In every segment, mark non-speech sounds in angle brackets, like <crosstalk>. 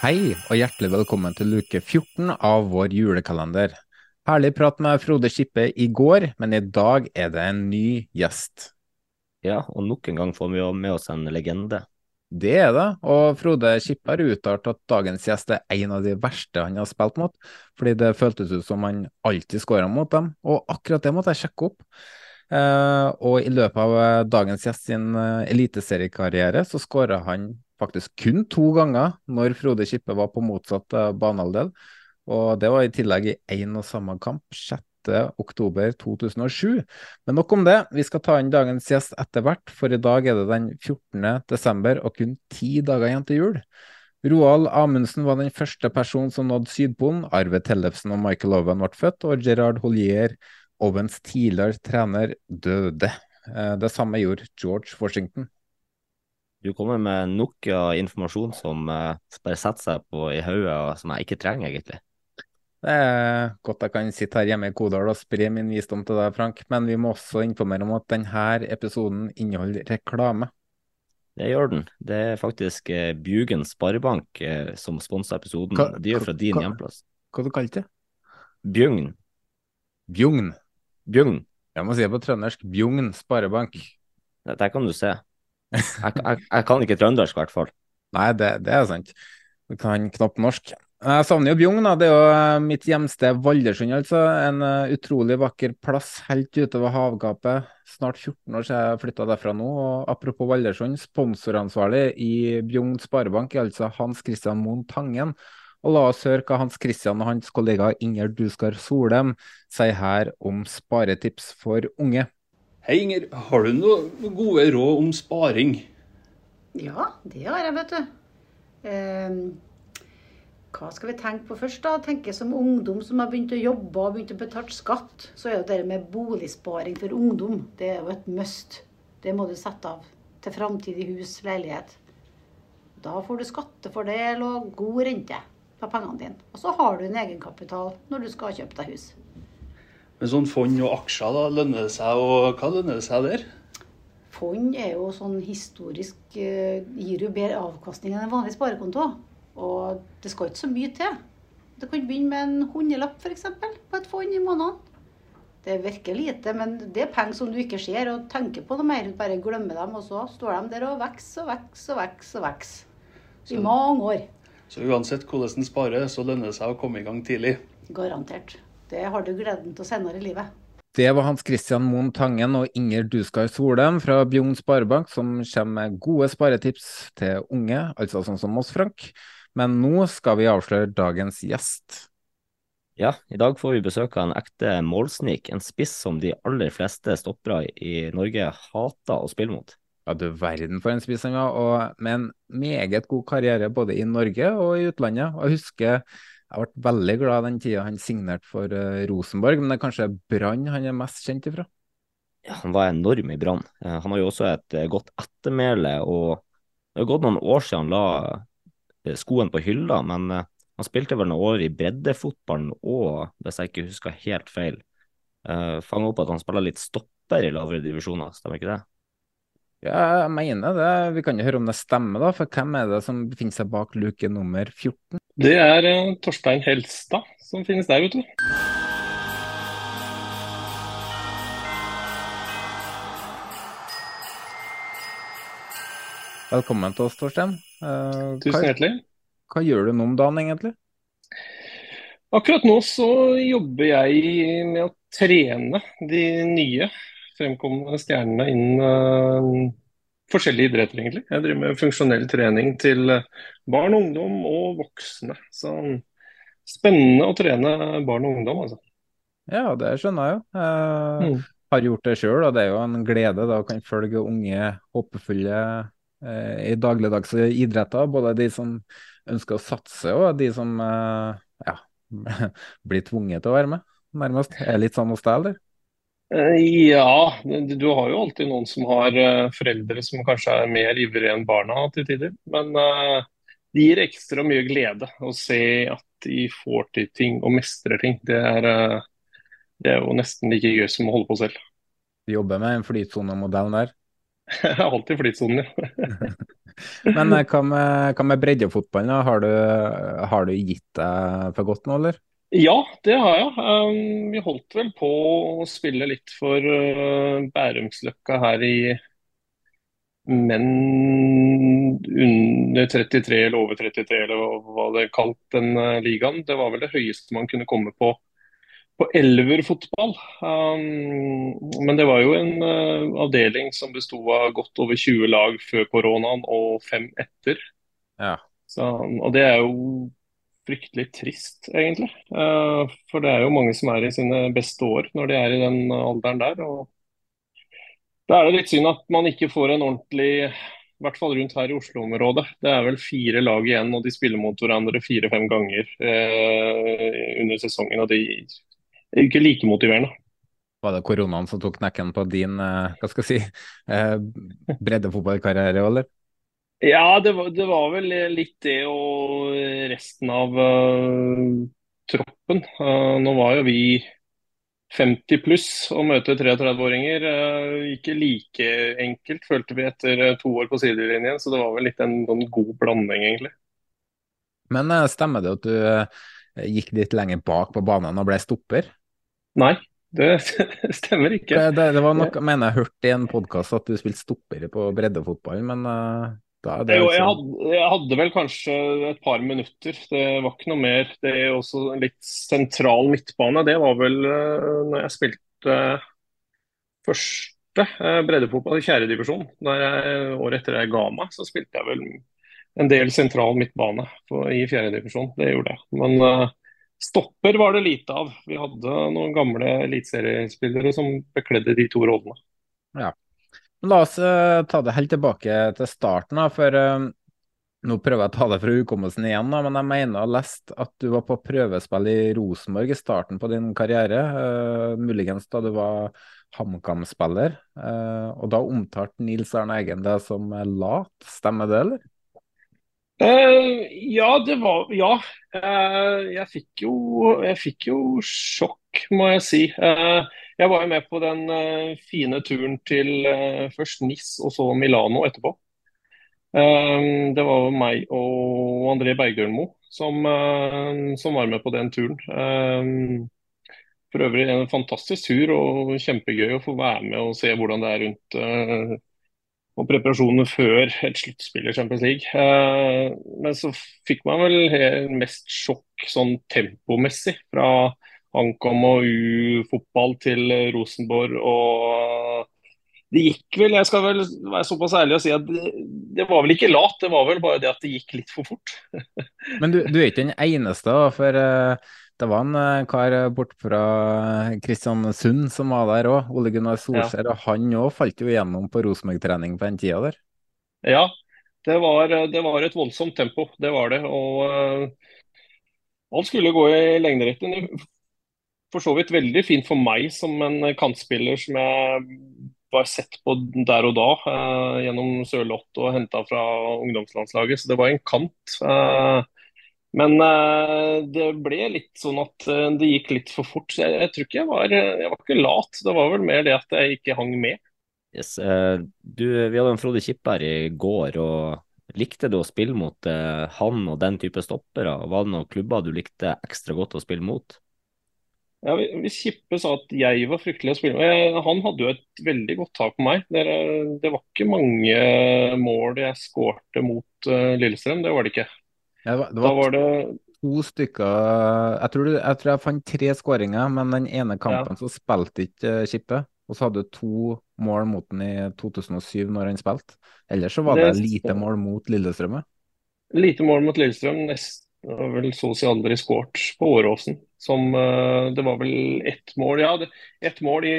Hei, og hjertelig velkommen til uke 14 av vår julekalender. Herlig prat med Frode Skippe i går, men i dag er det en ny gjest. Ja, og nok en gang får vi jo med oss en legende. Det er det, og Frode Skippe har uttalt at dagens gjest er en av de verste han har spilt mot, fordi det føltes ut som han alltid skåra mot dem, og akkurat det måtte jeg sjekke opp. Uh, og i løpet av dagens gjest sin uh, eliteseriekarriere så skåra han faktisk kun to ganger når Frode Kippe var på motsatt eh, banehalvdel. Og det var i tillegg i én og samme kamp, 6. oktober 2007. Men nok om det, vi skal ta inn dagens gjest etter hvert, for i dag er det den 14. desember og kun ti dager igjen til jul. Roald Amundsen var den første personen som nådde Sydpolen. Arve Tellefsen og Michael Owen ble født, og Gerard Hollier, Owens tidligere trener, døde. Eh, Det samme gjorde George Washington. Du kommer med nok informasjon som eh, bare setter seg på i hodet, og som jeg ikke trenger, egentlig. Det er godt jeg kan sitte her hjemme i Kodal og spre min visdom til deg, Frank, men vi må også informere om at denne episoden inneholder reklame. Det gjør den. Det er faktisk eh, Bjugen Sparebank eh, som sponser episoden. Hva- De er fra din hva- hjemplass. Hva du kalte det? Bjugn. Bjugn. Bjugn. Jeg må si det på trøndersk. Bjugn sparebank. Det kan du se. Jeg, jeg, jeg kan ikke trøndersk, i hvert fall. Nei, det, det er sant. Du kan knapt norsk. Jeg savner jo Bjugn. Det er jo eh, mitt hjemsted Valdersund, altså. En eh, utrolig vakker plass helt ute ved havgapet. Snart 14 år siden jeg flytta derfra nå. Og apropos Valdersund, sponsoransvarlig i Bjugn Sparebank er altså Hans Christian Moen Tangen. Og la oss høre hva Hans Christian og hans kollega Inger Duskar Solem sier her om sparetips for unge. Hei Inger, har du noen gode råd om sparing? Ja, det har jeg, vet du. Ehm, hva skal vi tenke på først, da? Tenke som ungdom som har begynt å jobbe og begynt å betale skatt, så er jo det med boligsparing for ungdom det er jo et must. Det må du sette av til framtidig hus, leilighet. Da får du skattefordel og god rente på pengene dine. Og så har du en egenkapital når du skal kjøpe deg hus. Med sånn fond og aksjer, da, lønner det seg, og hva lønner det seg der? Fond er jo sånn historisk eh, Gir jo bedre avkastning enn en vanlig sparekonto. Og det skal ikke så mye til. Du kan begynne med en hundrelapp f.eks. på et fond i måneden. Det virker lite, men det er penger som du ikke ser og tenker på noe mer. Bare glemmer dem, og så står de der og vokser og vokser og vokser. og vokser. I mange år. Så uansett hvordan en sparer, så lønner det seg å komme i gang tidlig. Garantert. Det har du gleden til senere i livet. Det var Hans Christian Moen Tangen og Inger Duskar Solheim fra Bjugn Sparebank som kommer med gode sparetips til unge, altså sånn som oss, Frank. Men nå skal vi avsløre dagens gjest. Ja, i dag får vi besøk av en ekte målsnik. En spiss som de aller fleste stoppere i Norge hater å spille mot. Ja, du verden for en spiss han var, og med en meget god karriere både i Norge og i utlandet. Og jeg husker jeg ble veldig glad den tida han signerte for eh, Rosenborg, men det er kanskje Brann han er mest kjent ifra? Ja, han var enorm i Brann. Eh, Han har jo også et eh, godt ettermæle, og det har gått noen år siden han la skoen på hylla, men han spilte vel noen år i breddefotballen òg, hvis jeg ikke husker helt feil, fanga opp at han spiller litt stopper i lavere divisjoner, stemmer ikke det? Ja, jeg mener det. Vi kan jo høre om det stemmer, da. For hvem er det som befinner seg bak luke nummer 14? Det er eh, Torstein Helstad som finnes der, vet du. Velkommen til oss, Torstein. Uh, Tusen hjertelig. Hva gjør du nå om dagen, egentlig? Akkurat nå så jobber jeg med å trene de nye fremkommende stjernene innen uh, forskjellige idretter, egentlig. Jeg driver med funksjonell trening til barn, ungdom og voksne. Så spennende å trene barn og ungdom, altså. Ja, det skjønner jeg jo. Uh, mm. Har gjort det sjøl, og det er jo en glede da å kan følge unge, håpefulle uh, i dagligdagse idretter. Både de som ønsker å satse, og de som ja, <laughs> blir tvunget til å være med, nærmest. Er litt sånn hos deg, eller? Ja, du har jo alltid noen som har foreldre som kanskje er mer ivrige enn barna til tider. Men uh, det gir ekstra mye glede å se at de får til ting og mestrer ting. Det er, det er jo nesten like gøy som å holde på selv. Du jobber med en flytsonemodell der? <laughs> Alltid flytsonen, ja. <laughs> Men hva med, hva med breddefotballen? Har du, har du gitt deg for godt nå, eller? Ja, det har jeg. Um, vi holdt vel på å spille litt for uh, Bærumsløkka her i menn under 33 eller over 33, eller hva det er kalt den uh, ligaen. Det var vel det høyeste man kunne komme på på elverfotball. Um, men det var jo en uh, avdeling som besto av godt over 20 lag før koronaen og fem etter. Ja. Så, og det er jo fryktelig trist, egentlig. Uh, for det er jo mange som er i sine beste år når de er i den alderen der. og Da er det litt synd at man ikke får en ordentlig i hvert fall rundt her i Oslo-området. Det er vel fire lag igjen, og de spiller mot hverandre fire-fem ganger eh, under sesongen. og Det er ikke like motiverende. Var det koronaen som tok knekken på din eh, hva skal jeg si, eh, breddefotballkarriere, eller? Ja, det var, det var, vel litt det og resten av uh, troppen. Uh, nå var jo vi 50 pluss og møte 33-åringer. Uh, ikke like enkelt, følte vi etter to år på sidelinjen. Så det var vel litt en, en sånn god blanding, egentlig. Men stemmer det at du gikk litt lenger bak på banen og ble stopper? Nei, det <laughs> stemmer ikke. Det, det var noe, mener jeg hørte i en podkast at du spilte stopper på breddefotball, men det, jo, jeg, hadde, jeg, hadde, vel kanskje et par minutter, det var ikke noe mer. Det er også en litt sentral midtbane. Det var vel uh, når jeg spilte uh, første uh, breddefotball i fjerdedivisjon. Året etter jeg ga meg, så spilte jeg vel en del sentral midtbane på, i fjerdedivisjon. Det gjorde jeg. Men uh, stopper var det lite av. Vi hadde noen gamle eliteseriespillere som bekledde de to rollene. Ja. La oss uh, ta det helt tilbake til starten. for uh, Nå prøver jeg å ta det fra hukommelsen igjen, men jeg mener å ha lest at du var på prøvespill i Rosenborg i starten på din karriere. Uh, muligens da du var HamKam-spiller. og da omtalte Nils Arne Eggen deg som lat. Stemmer det, eller? ja, det var Ja. jeg, fikk jo, jeg fikk jo sjokk, må jeg si. Uh, jeg var jo med på den uh, fine turen til uh, først NIS og så Milano etterpå. Um, det var meg og André Bergdølmo som, som, var med på den turen. For øvrig en fantastisk tur og kjempegøy å få være med og se hvordan det er rundt og preparasjonene før et sluttspill i Champions League. men så fikk man vel mest sjokk sånn tempomessig fra Og U-fotball til Rosenborg. og det gikk vel, Jeg skal vel være såpass ærlig og si at det, det, var vel ikke lat, det var vel bare det at det gikk litt for fort. <laughs> Men du, du, er ikke den eneste, for uh, det var en uh, kar bort fra Kristiansund som var der òg, Ole Gunnar Solskjær. Ja. Og han òg falt jo igjennom på Rosenborg-trening på den tida der. Ja, det var, det var, et voldsomt tempo, det var det. Og uh, alt skulle gå i lengderetten for så vidt veldig fint for meg som en kantspiller som jeg var sett på der og da eh, gjennom Sørloth og henta fra ungdomslandslaget. Så det var en kant. Eh, men eh, det ble litt sånn at eh, det gikk litt for fort. Jeg, jeg tror ikke jeg var, jeg var ikke lat. Det var vel mer det at jeg ikke hang med. Yes, eh, du, vi hadde en Frode Kipp her i går. og Likte du å spille mot han og den type stoppere? Var det noen klubber du likte ekstra godt å spille mot? Ja, Hvis Kippe sa at jeg var fryktelig å spille med Han hadde jo et veldig godt tak på meg. Det, det var ikke mange mål jeg skårte mot uh, Lillestrøm, det var det ikke. Ja, det var, det var, var det... to stykker jeg tror, jeg tror, jeg fant tre skåringer, men den ene kampen ja. så spilte ikke uh, Kippe. Og så hadde du to mål mot den i 2007 når han spilte. Ellers så var det, det lite mål mot Lillestrøm. Lite mål mot Lillestrøm. Nest, vel så å si aldri skåret på Åråsen. Som, uh, det var vel ett mål ja, ett mål i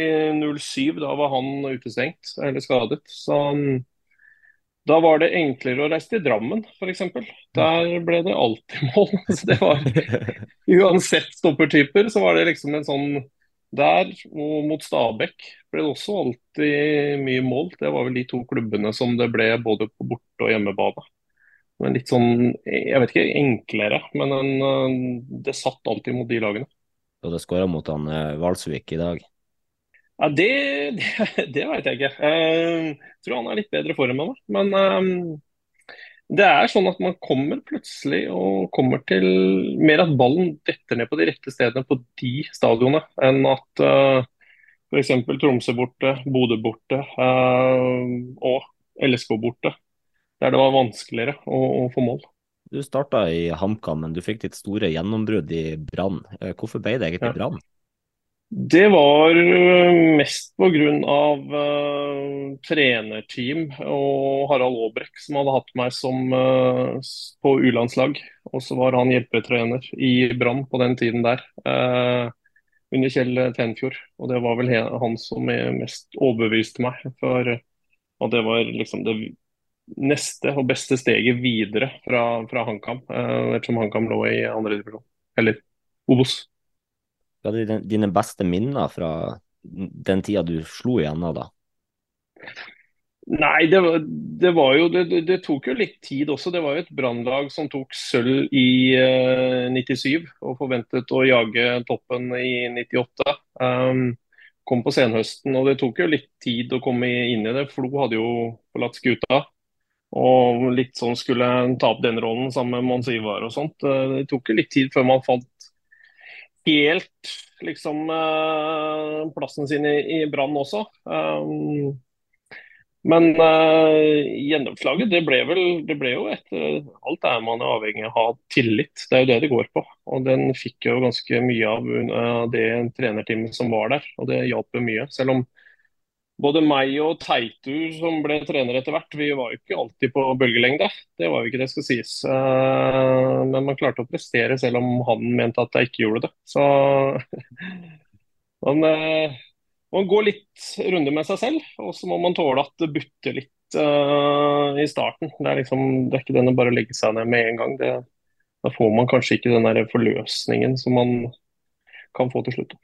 07. Da var han utestengt eller skadet. Så um, da var det enklere å reise til Drammen, f.eks. Der ble det alltid <laughs> mål. Så det var, uansett stoppertyper, så var det liksom en sånn Der og mot Stabæk ble det også alltid mye mål. Det var vel de to klubbene som det ble både på borte- og hjemmebane. Men litt sånn, jeg vet ikke, enklere. Men en, det satt alltid mot de lagene. Og det skåra mot han Valsvik i dag? Ja, Det, det, det veit jeg ikke. Jeg tror han er litt bedre form enn meg. Men det er sånn at man kommer plutselig og kommer til mer at ballen detter ned på de rette stedene på de stadionene, enn at uh, f.eks. Tromsø borte, Bodø borte uh, og LSK borte. Der det var vanskeligere å, å få mål. Du starta i HamKam, men du fikk ditt store gjennombrudd i Brann. Hvorfor ble det egentlig Brann? Det var øh, mest pga. Uh, trenerteam og Harald Aabrekk som hadde hatt meg som, uh, på U-landslag. Og så var han hjelpetrener i Brann på den tiden der, uh, under Kjell Tenfjord. Og det var vel han som mest overbeviste meg. For, og det var liksom det neste og beste steget videre fra, fra HamKam, uh, ettersom HamKam lå i andre divisjon, eller Obos. Hva er dine beste minner fra den tida du slo igjennom, da? Nei, det, det, var jo det, det, tok jo litt tid også. Det var jo et brannlag som tok sølv i eh, 97 og forventet å jage toppen i 98. Um, kom på senhøsten, og det tok jo litt tid å komme inn i det. Flo hadde jo forlatt skuta. Og litt sånn skulle ta opp den rollen sammen med Mons Ivar og sånt. Eh, det tok jo litt tid før man fant helt liksom uh, plassen sin i, i Brann også. Um, men gjennomslaget, det ble vel det ble jo et Alt er man er avhengig av å ha tillit. Det er jo det det går på. Og den fikk jo ganske mye av det trenerteamet som var der. Og det hjalp mye. Selv om både meg og Teitur, som ble trener etter hvert, vi var jo ikke alltid på bølgelengde. Det var jo ikke det skal sies. Eh, men man klarte å prestere selv om han mente at jeg ikke gjorde det. Så <laughs> man, eh, man går litt runde med seg selv, og så må man tåle at det butter litt uh, i starten. Det er, liksom, det er ikke den å bare legge seg ned med en gang. Det, da får man kanskje ikke den der forløsningen som man kan få til slutt.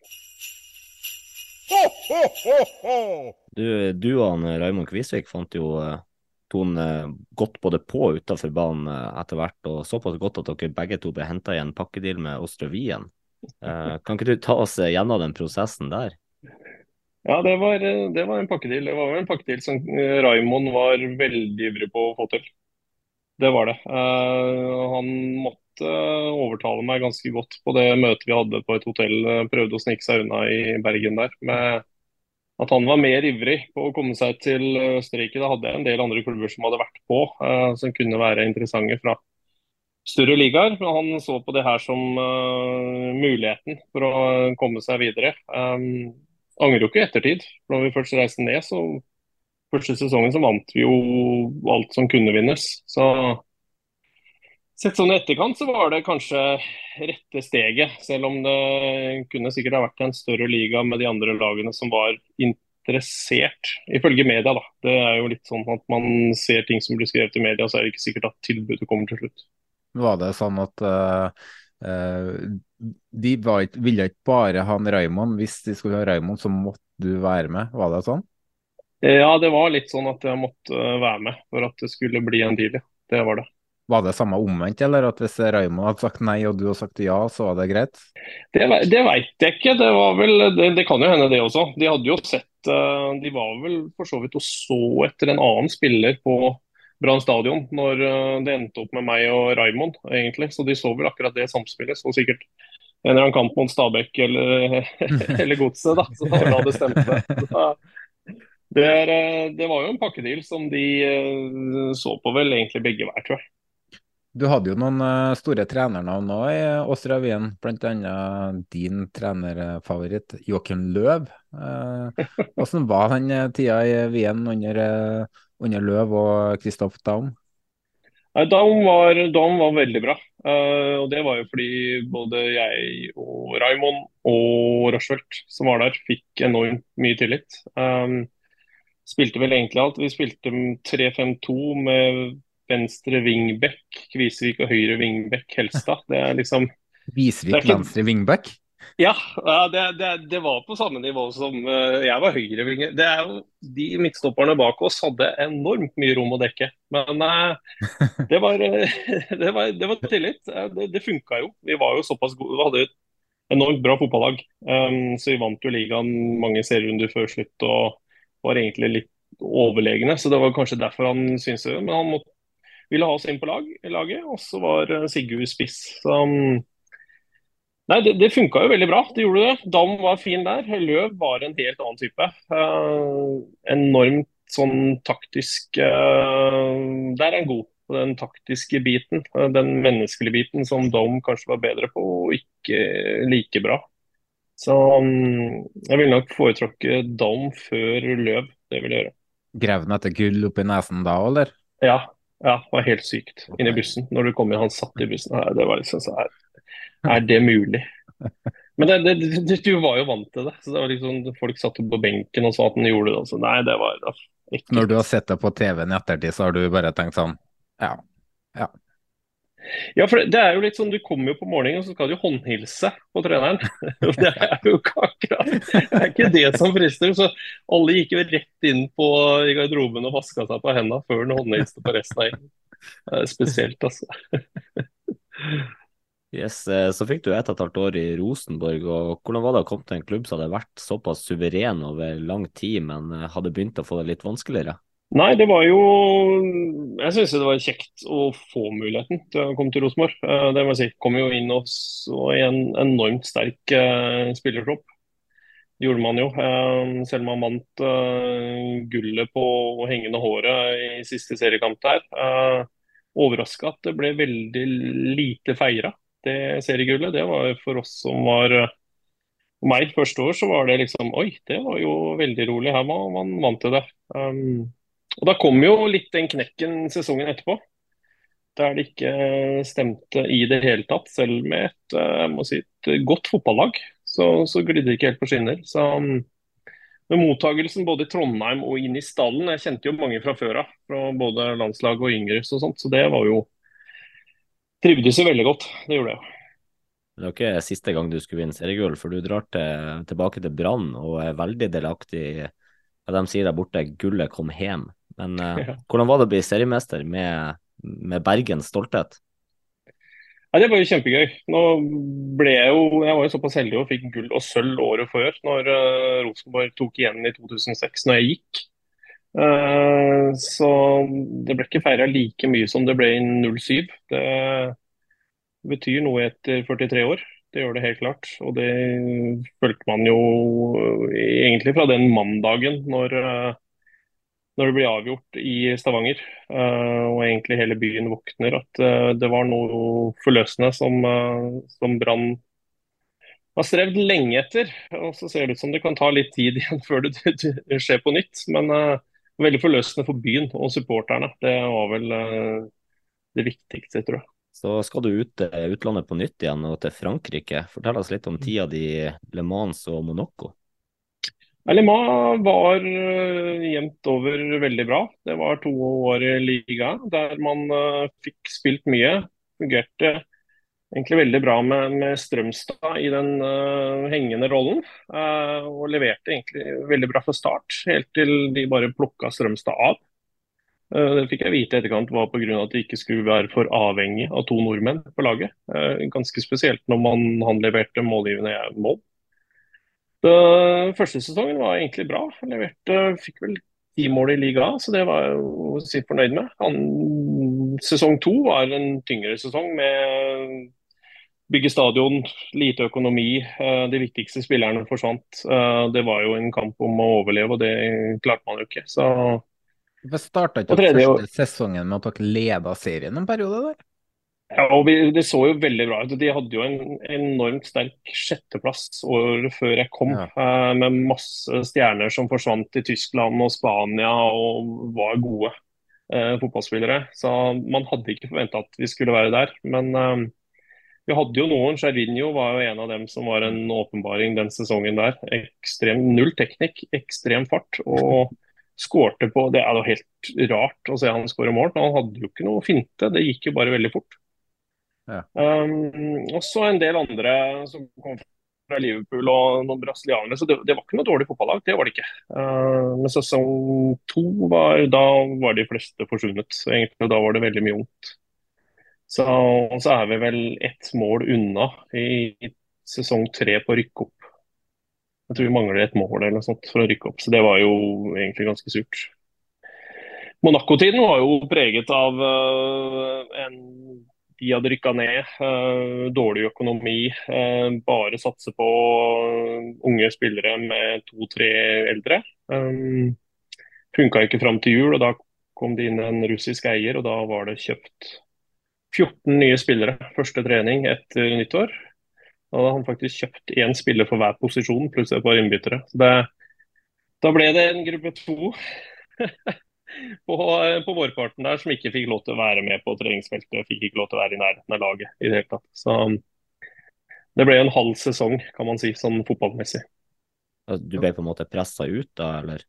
Du, du og Raymond Kvisvik fant jo uh, tonen uh, godt både på og utafor banen etter hvert, og såpass godt at dere begge to ble henta i en pakkedeal med Åstre Wien. kan ikke du ta oss gjennom den prosessen der? Ja, det var, det var en pakkedeal. Det var en pakkedeal som Raymond var veldig ivrig på å få til. Det var det. han måtte overtale meg ganske godt på det møtet vi hadde på et hotell. Prøvde å snike seg unna i Bergen der. med at han var mer ivrig på å komme seg til Østerrike. Da hadde jeg en del andre klubber som hadde vært på, uh, som kunne være interessante fra større ligaer. Men han så på det her som uh, muligheten for å komme seg videre. Um, angrer jo ikke ettertid. Når vi først reiste ned, så første sesongen så vant vi jo alt som kunne vinnes. Så Sett sånn i etterkant så var det kanskje rette steget, selv om det kunne sikkert ha vært en større liga med de andre lagene som var interessert, ifølge media. da. Det er jo litt sånn at man ser ting som blir skrevet i media, så er det ikke sikkert at tilbudet kommer til slutt. Var det sånn at uh, uh, de ikke, ville ikke bare ha en Raymond, hvis de skulle ha Raymond, så måtte du være med? Var det sånn? Ja, det var litt sånn at jeg måtte være med for at det skulle bli en deal. Det var det. Var det samme omvendt, eller at hvis Raymond hadde sagt nei og du hadde sagt ja, så var det greit? Det, det veit jeg ikke. Det, vel, det, det, kan jo hende det også. De hadde jo sett eh, De var vel for så vidt og så etter en annen spiller på Brann stadion når eh, det endte opp med meg og Raymond, egentlig. Så de så vel akkurat det samspillet. Så sikkert en eller annen kamp mot Stabæk eller, <laughs> eller Godset, da. Så da det stemte. Det, er, eh, det, var jo en pakkedeal som de så på vel egentlig begge hver, tror jeg. Du hadde jo noen uh, store trenernavn òg i Åsra Wien, bl.a. din trenerfavoritt Joakim Løv. <laughs> Hvordan uh, var den tida i Wien under, under Løv og Kristoff Daum? Daum var, Daum var veldig bra. og Det var jo fordi både jeg og Raymond og Rushfeldt som var der, fikk enormt mye tillit. Spilte vel egentlig alt. Vi spilte 3-5-2 med venstre wingback, Kvisvik og høyre wingback Helstad. Det er liksom Kvisvik ikke... venstre wingback? Ja, det, det, det, var på samme nivå som uh, jeg var høyre winger. Det er jo, de midtstopperne bak oss hadde enormt mye rom å dekke. Men uh, det, var, uh, <laughs> det, var, det, var, tillit. det det funka jo. Vi var jo såpass gode. Vi hadde et enormt bra fotballag. Så vi vant jo ligaen mange serierunder før slutt og var egentlig litt overlegne. Så det var kanskje derfor han syntes det. Men han måtte ville ha oss inn på lag, laget, og så var eh, Sigurd spiss. Så, um, nei, det, det funka jo veldig bra, det gjorde det. Dam var fin der. Løv var en helt annen type. Uh, enormt sånn taktisk uh, Der er han god på den taktiske biten. Uh, den menneskelige biten som Dom kanskje var bedre på, og ikke like bra. Så um, jeg ville nok foretrukket Dom før Løv. Det vil jeg gjøre. Grev han etter gull oppi nesen da, eller? Ja, ja, det var helt sykt. Inni bussen. Når du kom inn, han satt i <laughs> bussen. Det var liksom så er, er det mulig? Men det, det, du var jo vant til det. så det var liksom, Folk satt på benken og sa at han gjorde det. Så nei, det var ikke Når du har sett det på TV-en i ettertid, så har du bare tenkt sånn Ja. ja. Ja, for det er jo litt sånn, Du kommer jo på morgenen og så skal du håndhilse på treneren. <laughs> Det er jo ikke akkurat Det er ikke det som frister. Så alle gikk jo rett inn på i garderoben og vaska seg på hendene før han håndhilste på resten av gjengen. Spesielt, altså. Yes, eh, Så fikk du ett og et halvt år i Rosenborg. og Hvordan var det å komme til en klubb som hadde vært såpass suveren over lang tid, men eh, hadde begynt å få det litt vanskeligere? Nei, det var jo Jeg syns det var kjekt å få muligheten til å komme til Rosenborg. Eh, det må jeg si. Kom jo inn også i en enormt sterk uh, spillertropp. Det gjorde man jo. Uh, selv om man vant gullet på hengende håret i siste seriekamp der. Uh, Overraska at det ble veldig lite feira, det seriegullet. Det var for oss som var For meg første år så var det liksom Oi, det var jo veldig rolig. Her var man vant til det. Og Da kom jo litt den knekken sesongen etterpå. Der det ikke stemte i det hele tatt. Selv med et, eh, si, et godt fotballag, så, så glidde det ikke helt på skinner. Så med mottagelsen både i Trondheim og inn i stallen Jeg kjente jo mange fra før av, fra både landslag og yngre, og sånt, så det var jo Trivdes jo veldig godt. Det gjorde jeg. Det er ikke siste gang du skulle vinne seriegull, for du drar til, tilbake til Brann og er veldig delaktig i ja, De sier der borte 'gullet kom hjem'. Men <laughs> uh, hvordan var det å bli seriemester med, med Bergens stolthet? Ja, Det var jo kjempegøy. Nå ble Jeg jo, jeg var jo såpass heldig og fikk gull og sølv året før, når uh, Rosenborg tok igjen i 2006, når jeg gikk. Uh, så det ble ikke feira like mye som det ble i 07. Det betyr noe etter 43 år. Det gjør det helt klart. Og det følte man jo egentlig fra den mandagen når uh, når det blir avgjort i Stavanger, uh, og egentlig hele byen våkner, at uh, det var noe forløsende som, uh, som Brann har strevd lenge etter. Og så ser det ut som det kan ta litt tid <laughs> igjen før det, det, det skjer på nytt. Men veldig forløsende for byen og supporterne. Det var vel det viktigste, tror jeg. Så skal du ut til utlandet på nytt igjen og til Frankrike. Fortell oss litt om tida di Le Mans og Monaco. LMA var uh, jevnt over veldig bra. Det var to år i liga der man uh, fikk spilt mye. Fungerte egentlig veldig bra med, med Strømstad i den uh, hengende rollen. og leverte egentlig veldig bra fra start, helt til de bare plukka Strømstad av. Det fikk jeg vite i etterkant var pga. at de ikke skulle være for avhengig av to nordmenn på laget. Ganske spesielt når man, han leverte målgivende mål. Så første sesongen var egentlig bra. Jeg leverte, fikk vel ti mål i liga, så det var jeg jo sitt fornøyd med. An sesong to var en tyngre sesong med bygge stadion, lite økonomi. Eh, de viktigste spillerne forsvant. Eh, det var jo en kamp om å overleve, og det klarte man jo ikke. Så Hvorfor starta ikke første sesongen med at dere leda serien en periode der? Ja, og vi, Det så jo veldig bra ut. De hadde jo en enormt sterk sjetteplass året før jeg kom, eh, med masse stjerner som forsvant i Tyskland og Spania og var gode eh, fotballspillere. Så man hadde ikke forventa at vi skulle være der. Men eh, vi hadde jo noen. Cervinho var jo en av dem som var en åpenbaring den sesongen der. Ekstrem, null teknikk, ekstrem fart. og skårte på Det er jo helt rart å se han skåre mål. Han hadde jo ikke noe finte, det gikk jo bare veldig fort. Ja. Um, og så en del andre som kom fra Liverpool og noen brasilianere. Så det, det var ikke noe dårlig fotballag, det var det ikke. Uh, men sesong to var da var de fleste forsvunnet. Egentlig da var det veldig mye ungt. Så, så er vi vel ett mål unna i, i sesong tre på å rykke opp. Jeg tror vi mangler et mål eller noe sånt for å rykke opp, så det var jo egentlig ganske surt. Monaco-tiden var jo preget av uh, en De hadde rykka ned, eh, dårlig økonomi, eh, bare satse på unge spillere med to-tre eldre. Funka ikke fram til jul, og da kom det inn en russisk eier, og da var det kjøpt 14 nye spillere første trening etter nyttår. Da hadde han faktisk kjøpt én spiller for hver posisjon, pluss et par innbyttere. Så det, da ble det en gruppe to <laughs> på, på vårparten der som ikke fikk lov til å være med på treningsfeltet. Fikk ikke lov til å være i nærheten av laget i det hele tatt. Så det ble en halv sesong, kan man si, sånn fotballmessig. Du ble på en måte pressa ut da, eller?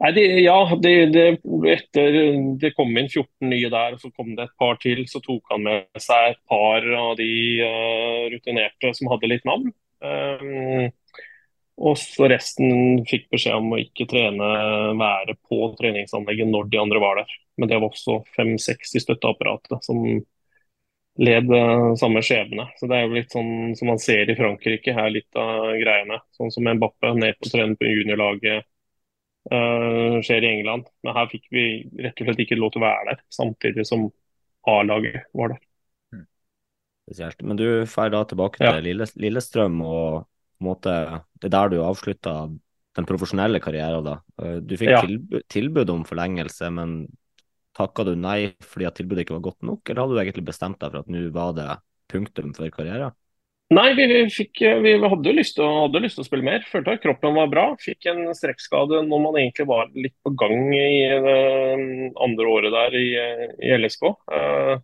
Nei, de, ja, det, de, etter, det kom inn 14 nye der, og så kom det et par til. Så tok han med seg et par av de uh, rutinerte som hadde litt navn. Um, og så resten fikk beskjed om å ikke trene, være på treningsanlegget når de andre var der. Men det var også fem-seks i støtteapparatet som led uh, samme skjebne. Så det er jo litt sånn som man ser i Frankrike, her litt av greiene. Sånn som Mbappe, ned på trening på juniorlaget uh, skjer i England. Men her fikk vi rett og slett ikke lov til å være der, samtidig som A-laget var der. Spesielt. Men du drar tilbake til ja. Lillestrøm, og på en måte, det er der du avslutta den profesjonelle karrieren. da. Eh, Du fikk Ja. tilbud, tilbud om forlengelse, men takka du nei fordi at tilbudet ikke var godt nok, eller hadde du egentlig bestemt deg for at nå var det punktum for karrieren? Nei, vi, vi, fikk, vi hadde jo lyst til, å, hadde lyst til å spille mer. Følte at kroppen var bra. Fikk en strekkskade når man egentlig var litt på gang i det andre året der i, i LSK. Eh,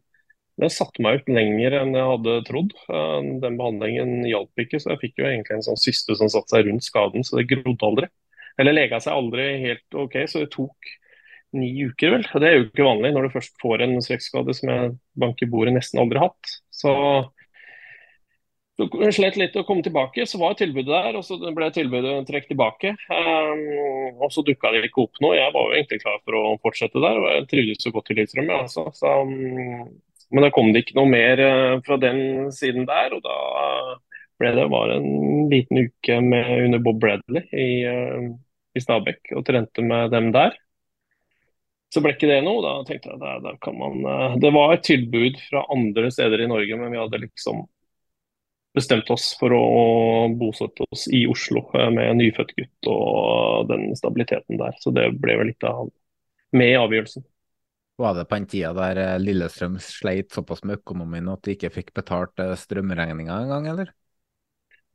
Det satte meg ut lenger enn jeg hadde trodd. Eh, Den behandlingen hjalp ikke, så jeg fikk jo egentlig en sånn syste som satte seg rundt skaden, så det grodde aldri. Eller lega seg aldri helt OK, så det tok ni uker, vel. Det er jo ikke vanlig når du først får en strekkskade som jeg bank i bordet nesten aldri hatt. Så jeg slet litt å komme tilbake, så var tilbudet der, og så ble tilbudet trukket tilbake. Um, og så dukka det ikke opp noe. Jeg var jo egentlig klar for å fortsette der, og jeg trivdes så godt i Lillestrøm. Altså. Så, um, men da kom det ikke noe mer uh, fra den siden der, og da ble det bare en liten uke med, under Bob Bradley i, uh, i Stabekk og trente med dem der. Så ble ikke det noe. Da tenkte jeg at der, kan man uh, Det var et tilbud fra andre steder i Norge, men vi hadde liksom bestemt oss for å bosette oss i Oslo eh, med en nyfødt gutt og den stabiliteten der. Så det ble vel litt av med i avgjørelsen. Var det på den tida der eh, Lillestrøm sleit såpass med økonomien at de ikke fikk betalt eh, strømregninga engang, eller?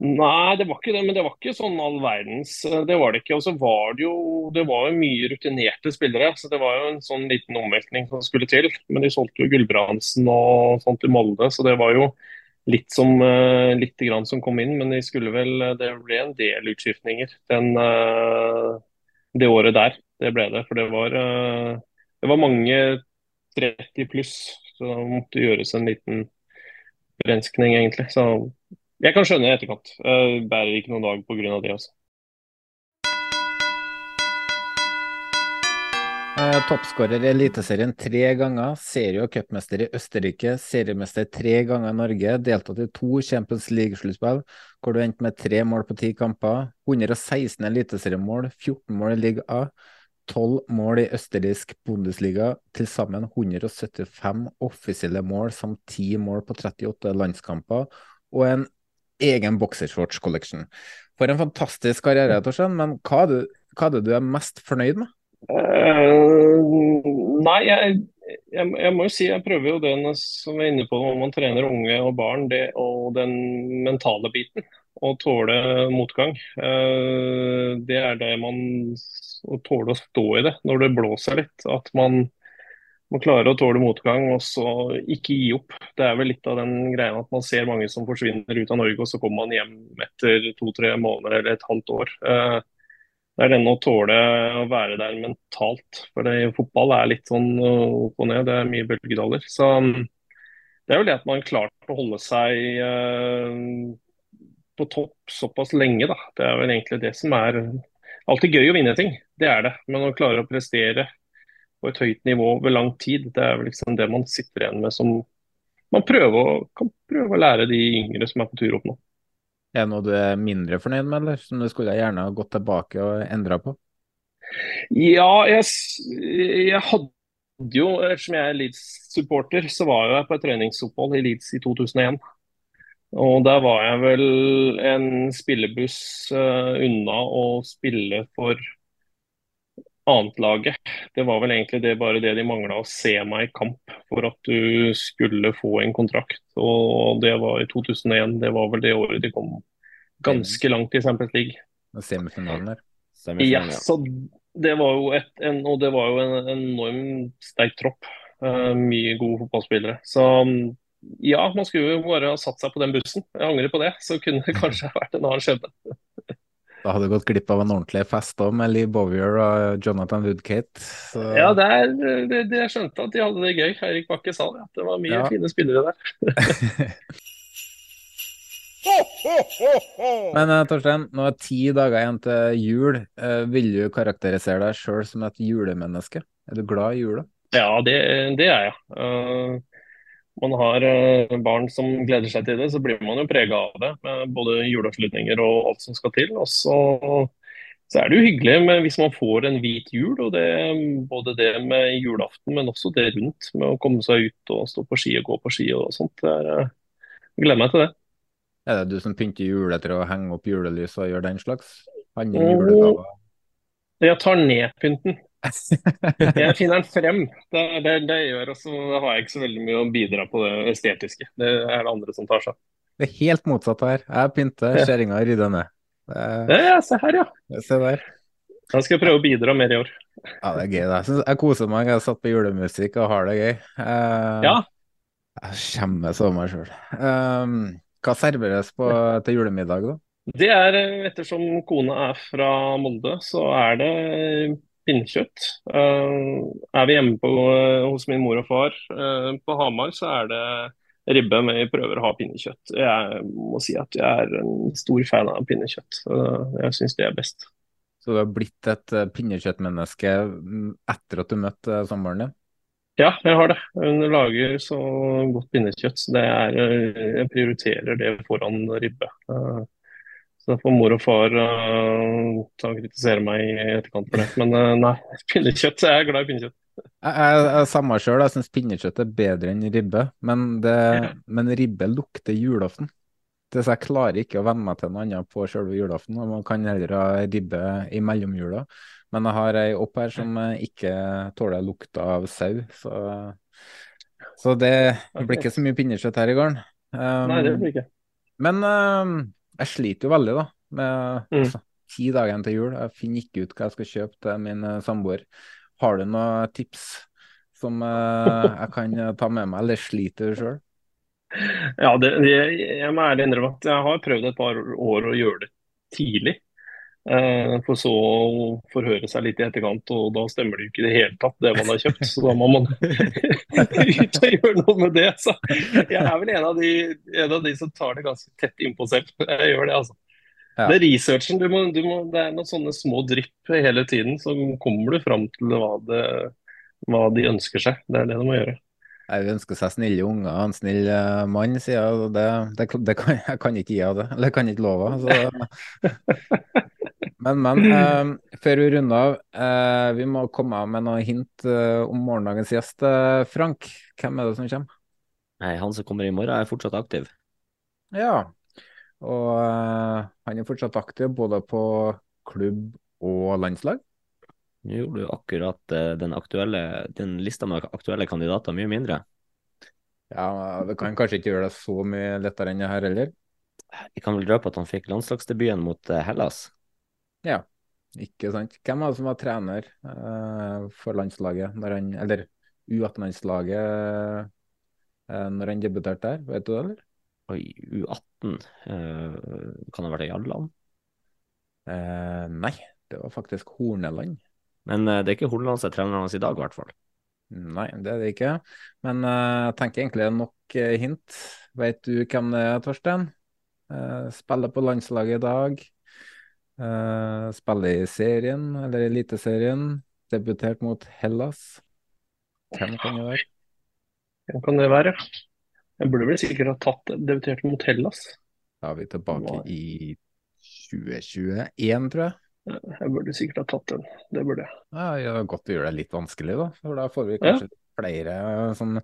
Nei, det var ikke det, men det var ikke sånn all verdens. eh, Det var det ikke. Og så var det jo det var jo mye rutinerte spillere, så det var jo en sånn liten omveltning som skulle til. Men de solgte jo Gulbrandsen og sånt i Molde, så det var jo litt som litt grann som kom inn. Men de skulle vel, det ble en del utskiftninger den, det året der. Det ble det. For det var, det var mange 30 pluss, så det måtte gjøres en liten renskning, egentlig. Så jeg kan skjønne i etterkant. Jeg bærer ikke noen dag pga. det. altså. Eh, Toppskårer i Eliteserien tre ganger, serie- og cupmester i Østerrike, seriemester tre ganger i Norge, deltatt i to Champions League-sluttspill, hvor du endte med tre mål på ti kamper, 116 eliteseriemål, 14 mål i Liga A, 12 mål i østerriksk Bundesliga, til sammen 175 offisielle mål samt 10 mål på 38 landskamper, og en egen boksershorts-collection. For en fantastisk karriere, Torstein, men hva er, du, hva er det du er mest fornøyd med? Uh, nei, jeg, jeg, jeg, må jo si jeg prøver jo den som er inne på når man trener unge og barn, det, og den mentale biten. Å tåle motgang. Uh, det er det man Å tåle å stå i det når det blåser litt. At man, må klarer å tåle motgang og så ikke gi opp. Det er vel litt av den greia at man ser mange som forsvinner ut av Norge, og så kommer man hjem etter to-tre måneder eller et halvt år. Uh, det er denne å tåle å være der mentalt. For det, fotball er litt sånn opp og ned, det er mye bølgedaler. Så det er jo det at man klarte å holde seg uh, på topp såpass lenge, da. Det er vel egentlig det som er alltid gøy å vinne ting. Det er det. Men å klare å prestere på et høyt nivå over lang tid, det er vel liksom det man sitter igjen med som man prøver, kan prøve å lære de yngre som er på tur opp nå. Er det noe du er mindre fornøyd med, eller som du skulle gjerne ha gått tilbake og endra på? Ja, jeg, jeg, hadde jo, ettersom jeg er Leeds-supporter, så var jeg på et treningsopphold i Leeds i 2001. Og der var jeg vel en spillebuss uh, unna å spille for annetlaget. Det var vel egentlig det, bare det de mangla, å se meg i kamp for at du skulle få en kontrakt. Og det var i 2001. Det var vel det året de kom ganske langt i Champions League. Semifinalen der. Ja, så det var jo et, en, og det var jo en enormt sterk tropp. Uh, mye gode fotballspillere. Så ja, man skulle jo bare ha satt seg på den bussen. Jeg angrer på det. Så kunne det <laughs> kanskje vært en annen skjebne. Da hadde du gått glipp av en ordentlig fest òg, med Lee Bowyer og Jonathan Woodkate. Så... Ja, det, er, det, det, jeg skjønte at de hadde det gøy. Eirik Bakke sa det, at det var mye ja. fine spillere der. <laughs> Men uh, Torstein, nå er ti dager igjen til jul. Uh, vil du karakterisere deg sjøl som et julemenneske? Er du glad i jula? Ja, det, det er jeg. Man har uh, barn som gleder seg til det, så blir man jo prega av det. Med både juleavslutninger og alt som skal til. Og så, så er det jo hyggelig med, hvis man får en hvit jul. og det, Både det med julaften, men også det rundt. Med å komme seg ut og stå på ski og gå på ski og sånt. Jeg gleder meg til det. Er det du som pynter juletre og henger opp julelys og gjør den slags? Handler julegaver? Jeg tar ned pynten. Jeg <laughs> finner den frem. Det, det, det gjør også, så har jeg ikke så veldig mye å bidra på det estetiske. Det er det andre som tar seg. Det er helt motsatt her. Jeg pynter, kjerringa rydder ned. Det... Ja, se her, ja. Se der. Da skal jeg prøve å bidra mer i år. Ja, det er gøy. Jeg, synes, jeg koser meg. Jeg satt på julemusikk og har det gøy. Uh, ja. Jeg skjemmes over meg sjøl. Um, hva serveres på, til julemiddag, da? Det er, ettersom kona er fra Molde, så er det pinnekjøtt. Uh, er vi hjemme på, uh, hos min mor og far uh, på Hamar, så er det ribbe, men vi prøver å ha pinnekjøtt. Jeg må si at jeg er en stor fan av pinnekjøtt. jeg syns det er best. Så du har blitt et pinnekjøttmenneske mm, etter at du møtte samboeren din? Ja, jeg har det. Hun lager så godt pinnekjøtt. Så det er, jeg prioriterer det foran ribbe. Så det får mor og far uh, ta og kritisere meg i etterkant for det. Men uh, nei, <laughs> pinnekjøtt. Jeg er glad i pinnekjøtt. Jeg, jeg, jeg samme sjøl, jeg syns pinnekjøtt er bedre enn ribbe. Men, det, ja. men ribbe lukter julaften. Det, så jeg klarer ikke å venne meg til noe annet på sjølve julaften. og Man kan heller ha ribbe i mellomjula. Men jeg har ei opp her som eh, ikke tåler lukta av sau, så, så det blir ikke så mye pinnekjøtt her i gården. Um, Nei, det blir ikke. Men um, jeg sliter jo veldig, da. Med mm. altså, ti dager til jul. Jeg finner ikke ut hva jeg skal kjøpe til min uh, samboer. Har du noen tips som uh, jeg kan ta med meg, eller sliter du sjøl? Ja, det, det, jeg må ærlig innrømme at jeg har prøvd et par år å gjøre det tidlig. Eh, for så å forhøre seg litt i etterkant, og da stemmer det jo ikke i det hele tatt, det man har kjøpt. Så da må man <laughs> ut og gjøre noe med det. Så jeg er vel en av de, en av de som tar det ganske tett innpå selv. Jeg gjør det, altså. Ja. Det er researchen. Du må, du må, det er noen sånne små drypp hele tiden, så kommer du fram til hva, det, hva de ønsker seg. Det er det du må gjøre. Jeg ønsker seg snille unger og en snill uh, mann, sier jeg. Det, det, det kan, <laughs> jeg kan ikke gi av det. Eller jeg kan ikke love. Så. <laughs> Men, men. Uh, før vi runder av, uh, vi må komme av med noen hint om morgendagens gjest. Frank, hvem er det som kommer? Nei, Han som kommer i morgen, er fortsatt aktiv. Ja, og han er fortsatt aktiv både på klubb og landslag. Nå gjorde du akkurat uh, den, aktuelle, den lista med aktuelle kandidater mye mindre. Ja, det kan kanskje ikke gjøre det så mye lettere enn det her heller. Vi kan vel røpe at han fikk landslagsdebuten mot uh, Hellas. Ja, ikke sant. Hvem var det som var trener for landslaget, han, eller U18-landslaget, når han debuterte der? Vet du det, eller? Oi, U18. Eh, kan det ha vært Jalland? Eh, nei, det var faktisk Horneland. Men eh, det er ikke Horneland som er treneren hans i dag, i hvert fall. Nei, det er det ikke. Men eh, jeg tenker egentlig nok eh, hint. Vet du hvem det er, Torstein? Eh, spiller på landslaget i dag. spiller i serien, eller Eliteserien. Debutert mot Hellas. Hvem kan det være? Hvem kan det være? Jeg burde vel sikkert ha tatt debutert mot Hellas. Da er vi tilbake i 2021, tror jeg. Jeg burde sikkert ha tatt den. Det burde jeg. Ja, Godt å gjøre det litt vanskelig, da. For da får vi kanskje ja. flere sånn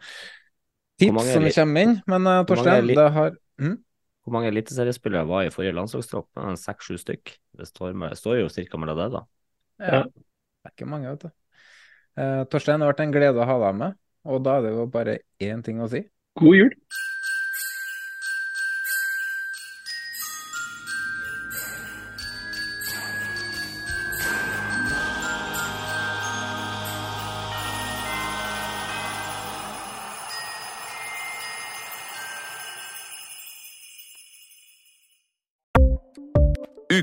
tips som kommer inn. Men uh, Torstein, det har mm? Hvor mange eliteseriespillere var i forrige landslagstropp? Seks-sju stykk. Det står, med, står jo ca. mellom det, da. Ja. Det er ikke mange, vet du. Uh, Torstein, det har vært en glede å ha deg med. Og da er det jo bare én ting å si. God jul!